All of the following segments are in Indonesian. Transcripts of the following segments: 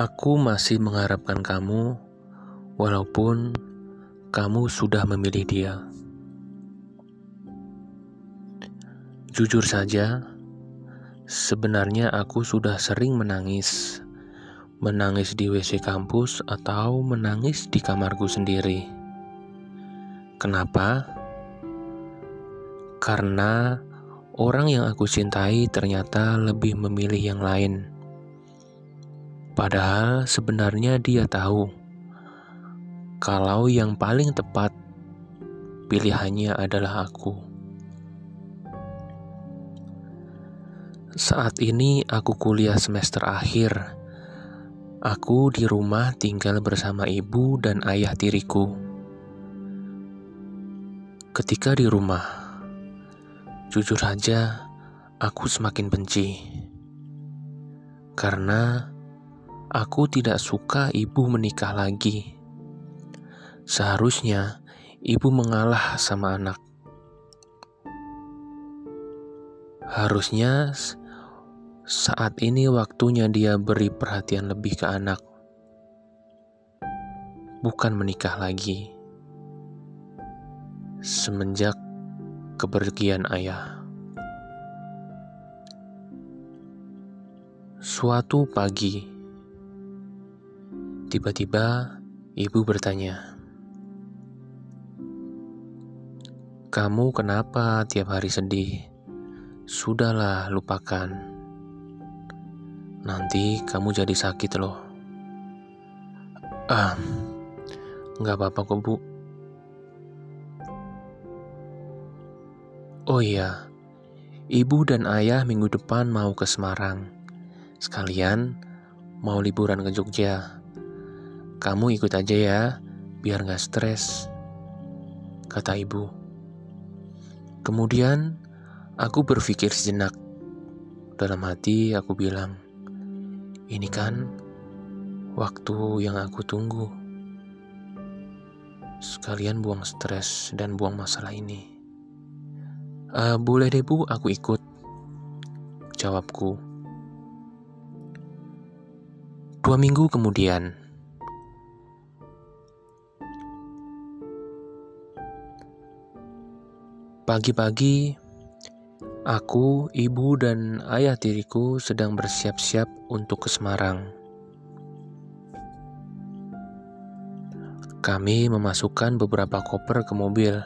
Aku masih mengharapkan kamu, walaupun kamu sudah memilih dia. Jujur saja, sebenarnya aku sudah sering menangis. Menangis di WC kampus atau menangis di kamarku sendiri. Kenapa? Karena orang yang aku cintai ternyata lebih memilih yang lain. Padahal sebenarnya dia tahu kalau yang paling tepat pilihannya adalah aku. Saat ini aku kuliah semester akhir. Aku di rumah tinggal bersama ibu dan ayah tiriku. Ketika di rumah, jujur saja aku semakin benci. Karena aku tidak suka ibu menikah lagi. Seharusnya ibu mengalah sama anak. Harusnya saat ini waktunya dia beri perhatian lebih ke anak, bukan menikah lagi. Semenjak kepergian ayah, suatu pagi tiba-tiba ibu bertanya. Kamu kenapa tiap hari sedih? Sudahlah, lupakan. Nanti kamu jadi sakit loh. Ah, nggak apa-apa kok bu. Oh iya, ibu dan ayah minggu depan mau ke Semarang. Sekalian mau liburan ke Jogja. Kamu ikut aja ya, biar nggak stres, kata ibu. Kemudian aku berpikir sejenak. Dalam hati aku bilang, ini kan waktu yang aku tunggu. Sekalian buang stres dan buang masalah ini. Uh, boleh deh bu, aku ikut. Jawabku. Dua minggu kemudian, Pagi-pagi, aku, ibu, dan ayah tiriku sedang bersiap-siap untuk ke Semarang. Kami memasukkan beberapa koper ke mobil.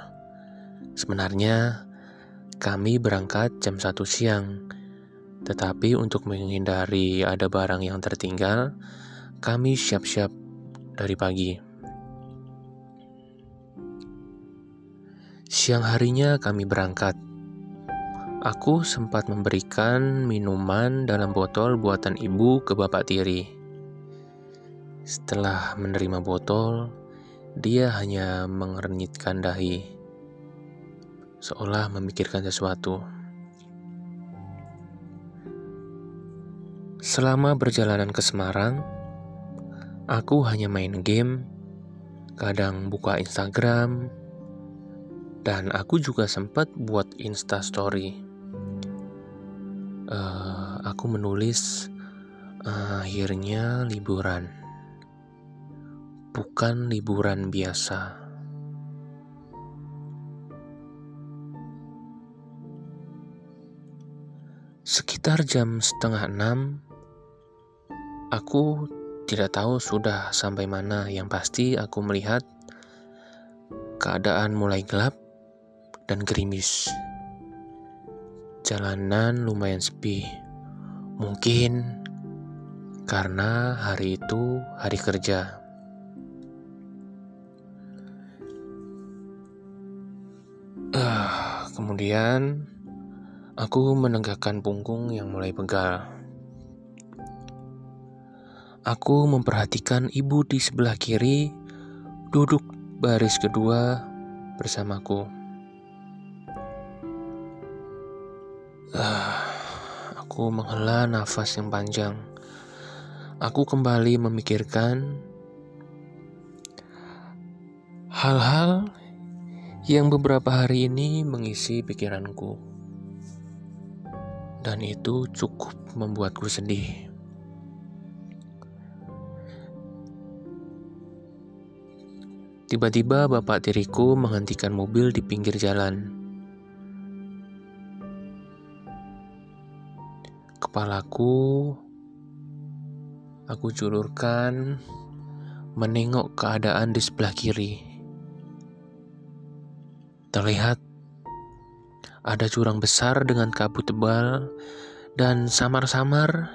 Sebenarnya, kami berangkat jam 1 siang, tetapi untuk menghindari ada barang yang tertinggal, kami siap-siap dari pagi. Siang harinya kami berangkat. Aku sempat memberikan minuman dalam botol buatan ibu ke bapak tiri. Setelah menerima botol, dia hanya mengernyitkan dahi, seolah memikirkan sesuatu. Selama perjalanan ke Semarang, aku hanya main game, kadang buka Instagram, dan aku juga sempat buat Insta Story. Uh, aku menulis uh, akhirnya liburan, bukan liburan biasa. Sekitar jam setengah enam, aku tidak tahu sudah sampai mana. Yang pasti, aku melihat keadaan mulai gelap dan gerimis. Jalanan lumayan sepi. Mungkin karena hari itu hari kerja. Uh, kemudian aku menegakkan punggung yang mulai pegal. Aku memperhatikan ibu di sebelah kiri duduk baris kedua bersamaku. Ah, aku menghela nafas yang panjang. Aku kembali memikirkan hal-hal yang beberapa hari ini mengisi pikiranku, dan itu cukup membuatku sedih. Tiba-tiba, bapak tiriku menghentikan mobil di pinggir jalan. Kepalaku aku julurkan menengok keadaan di sebelah kiri. Terlihat ada jurang besar dengan kabut tebal dan samar-samar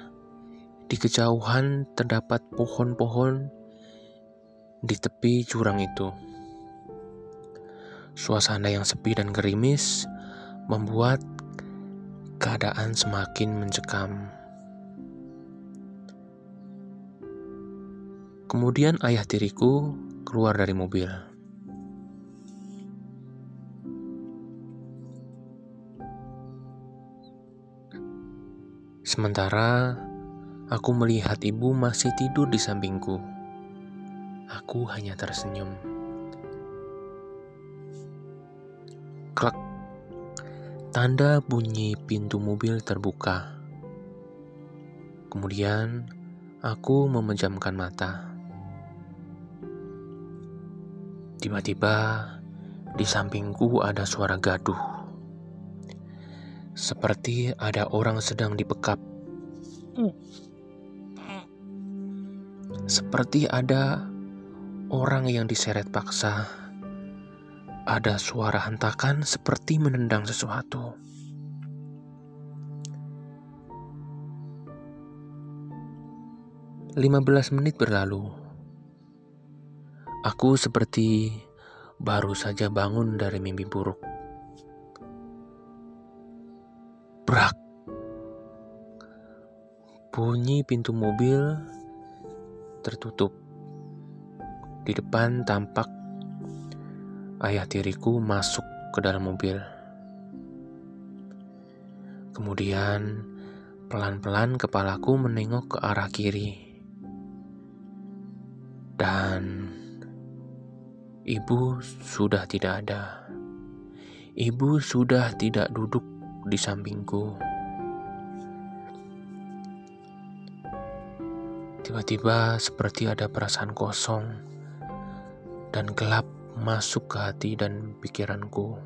di kejauhan terdapat pohon-pohon di tepi jurang itu. Suasana yang sepi dan gerimis membuat keadaan semakin mencekam. Kemudian ayah tiriku keluar dari mobil. Sementara aku melihat ibu masih tidur di sampingku. Aku hanya tersenyum. Klak. Tanda bunyi pintu mobil terbuka. Kemudian aku memejamkan mata. Tiba-tiba di sampingku ada suara gaduh. Seperti ada orang sedang dipekap. Seperti ada orang yang diseret paksa. Ada suara hentakan seperti menendang sesuatu. Lima belas menit berlalu. Aku seperti baru saja bangun dari mimpi buruk. Brak. Bunyi pintu mobil tertutup. Di depan tampak ayah tiriku masuk ke dalam mobil. Kemudian pelan-pelan kepalaku menengok ke arah kiri. Dan ibu sudah tidak ada. Ibu sudah tidak duduk di sampingku. Tiba-tiba seperti ada perasaan kosong dan gelap masuk ke hati dan pikiranku.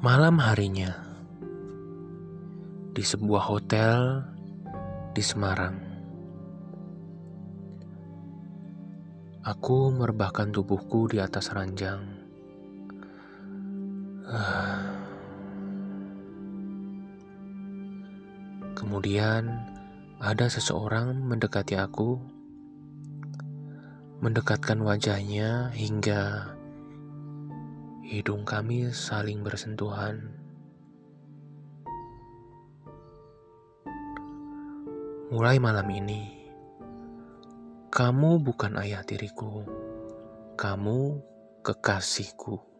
Malam harinya, di sebuah hotel di Semarang, aku merebahkan tubuhku di atas ranjang. Kemudian, ada seseorang mendekati aku, mendekatkan wajahnya hingga hidung kami saling bersentuhan. Mulai malam ini, kamu bukan ayah tiriku, kamu kekasihku.